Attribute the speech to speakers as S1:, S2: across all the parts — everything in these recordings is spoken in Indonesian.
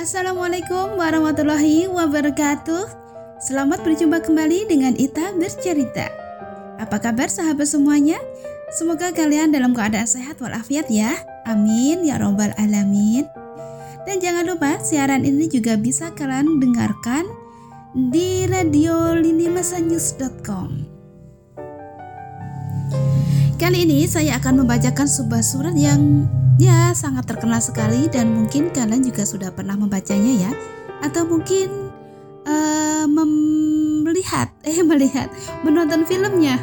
S1: Assalamualaikum warahmatullahi wabarakatuh. Selamat berjumpa kembali dengan Ita bercerita. Apa kabar sahabat semuanya? Semoga kalian dalam keadaan sehat walafiat ya. Amin ya robbal alamin. Dan jangan lupa siaran ini juga bisa kalian dengarkan di radio linimasanews.com. Kali ini saya akan membacakan sebuah surat yang ya sangat terkenal sekali dan mungkin kalian juga sudah pernah membacanya ya. Atau mungkin uh, melihat eh melihat menonton filmnya.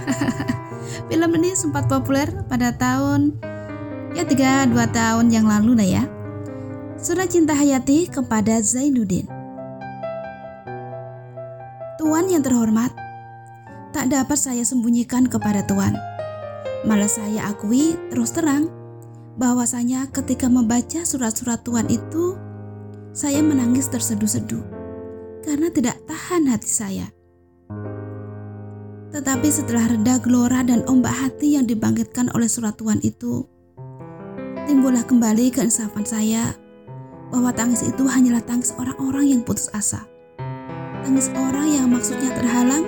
S1: Film ini sempat populer pada tahun ya tiga dua tahun yang lalu lah ya. Surat Cinta Hayati kepada Zainuddin. Tuan yang terhormat, tak dapat saya sembunyikan kepada Tuan. Malah saya akui terus terang bahwasanya ketika membaca surat-surat Tuhan itu, saya menangis terseduh-seduh karena tidak tahan hati saya. Tetapi setelah reda gelora dan ombak hati yang dibangkitkan oleh surat Tuhan itu, timbullah kembali keinsafan saya bahwa tangis itu hanyalah tangis orang-orang yang putus asa. Tangis orang yang maksudnya terhalang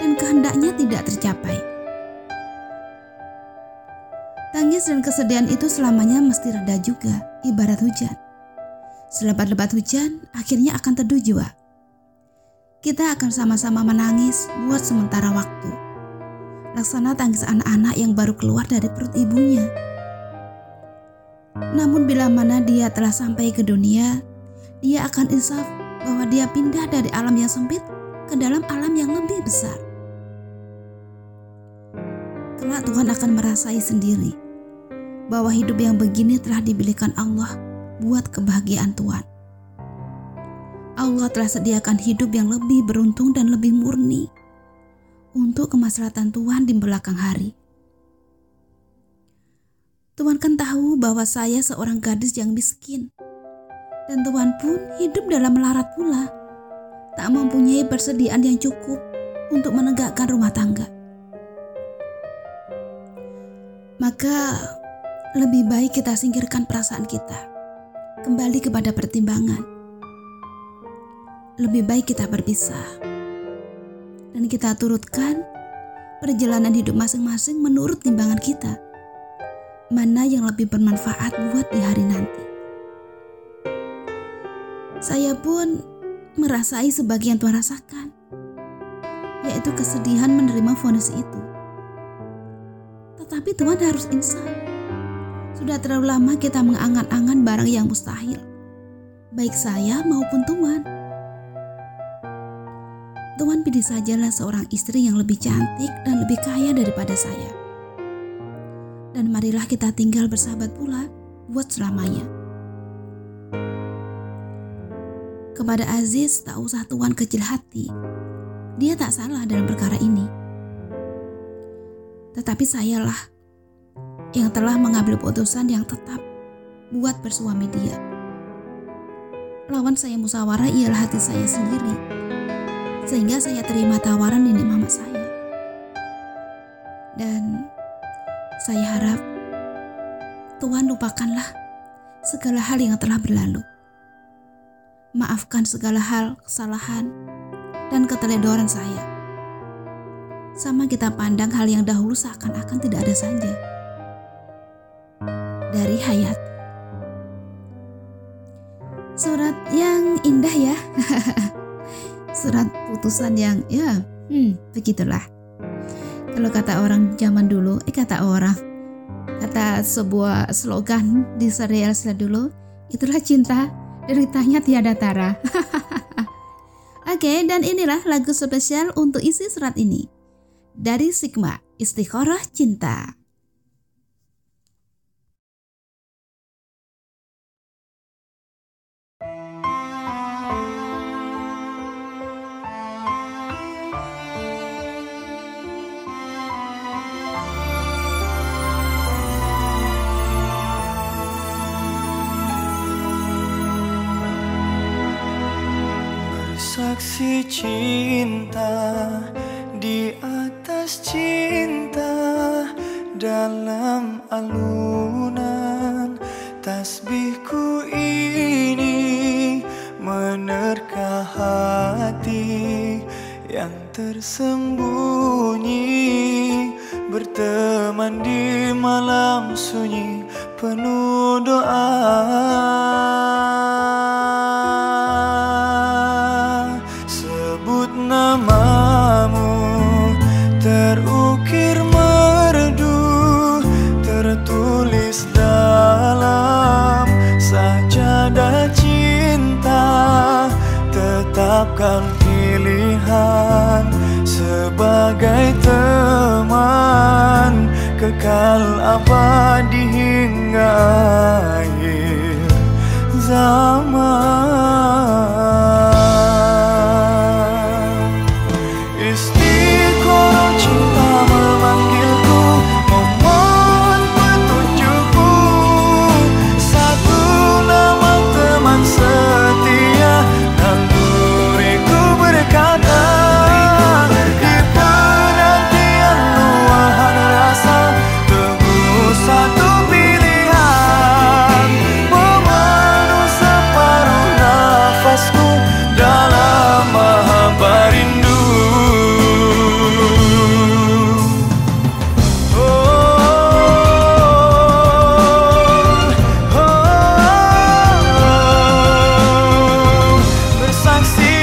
S1: dan kehendaknya tidak tercapai. Tangis dan kesedihan itu selamanya mesti reda juga, ibarat hujan. Selebat-lebat hujan, akhirnya akan teduh jiwa. Kita akan sama-sama menangis buat sementara waktu. Laksana tangis anak-anak yang baru keluar dari perut ibunya. Namun bila mana dia telah sampai ke dunia, dia akan insaf bahwa dia pindah dari alam yang sempit ke dalam alam yang lebih besar kelak Tuhan akan merasai sendiri bahwa hidup yang begini telah dibelikan Allah buat kebahagiaan Tuhan. Allah telah sediakan hidup yang lebih beruntung dan lebih murni untuk kemaslahatan Tuhan di belakang hari. Tuhan kan tahu bahwa saya seorang gadis yang miskin. Dan Tuhan pun hidup dalam melarat pula. Tak mempunyai persediaan yang cukup untuk menegakkan rumah tangga. Maka lebih baik kita singkirkan perasaan kita. Kembali kepada pertimbangan. Lebih baik kita berpisah. Dan kita turutkan perjalanan hidup masing-masing menurut timbangan kita. Mana yang lebih bermanfaat buat di hari nanti. Saya pun merasai sebagian Tuhan rasakan, yaitu kesedihan menerima vonis itu. Tetapi Tuhan harus insaf. Sudah terlalu lama kita mengangan-angan barang yang mustahil. Baik saya maupun Tuhan. Tuhan pilih sajalah seorang istri yang lebih cantik dan lebih kaya daripada saya. Dan marilah kita tinggal bersahabat pula buat selamanya. Kepada Aziz tak usah Tuhan kecil hati. Dia tak salah dalam perkara ini tetapi sayalah yang telah mengambil putusan yang tetap buat bersuami dia. Lawan saya musyawarah ialah hati saya sendiri, sehingga saya terima tawaran nenek mama saya. Dan saya harap Tuhan lupakanlah segala hal yang telah berlalu. Maafkan segala hal kesalahan dan keteledoran saya sama kita pandang hal yang dahulu seakan-akan tidak ada saja. Dari Hayat. Surat yang indah ya. Surat putusan yang ya hmm, begitulah. Kalau kata orang zaman dulu, eh kata orang Kata sebuah slogan di serial dulu Itulah cinta, deritanya tiada tara. Oke, dan inilah lagu spesial untuk isi surat ini. Dari Sigma Istikharah Cinta.
S2: Saksi cinta di atas cinta dalam alunan tasbihku ini menerka hati yang tersembunyi berteman di malam sunyi penuh doa. Tetapkan pilihan sebagai teman kekal abadi hingga akhir zaman.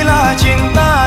S2: 拉惊大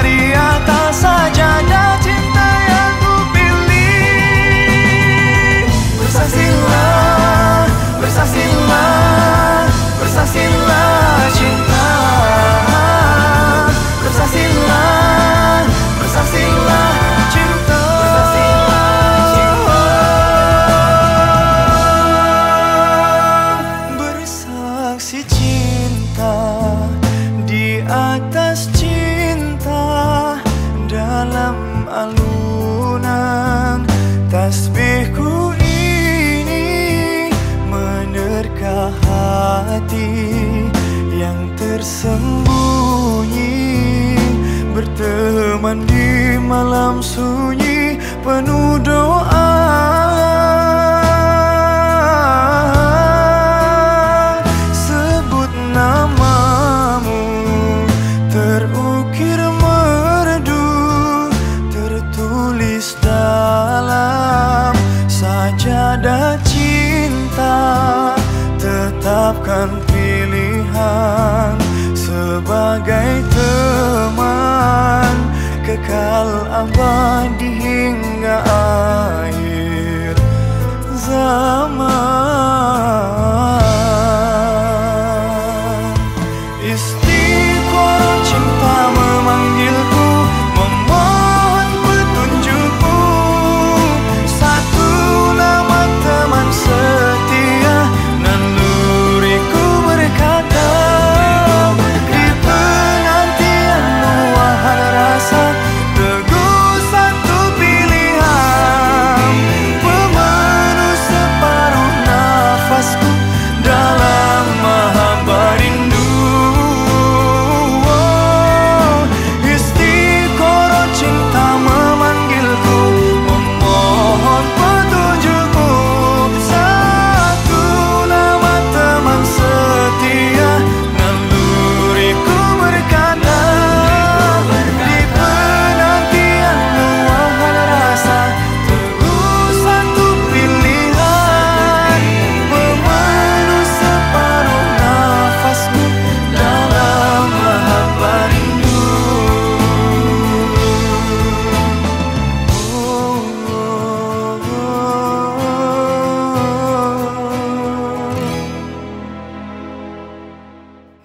S2: Tasbihku ini menerka hati yang tersembunyi. Berteman di malam sunyi penuh doa pilihan sebagai teman kekal abadi hingga akhir zaman.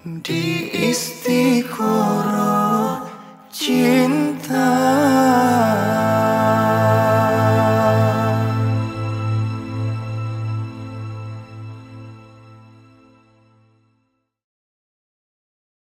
S2: Di istiqoroh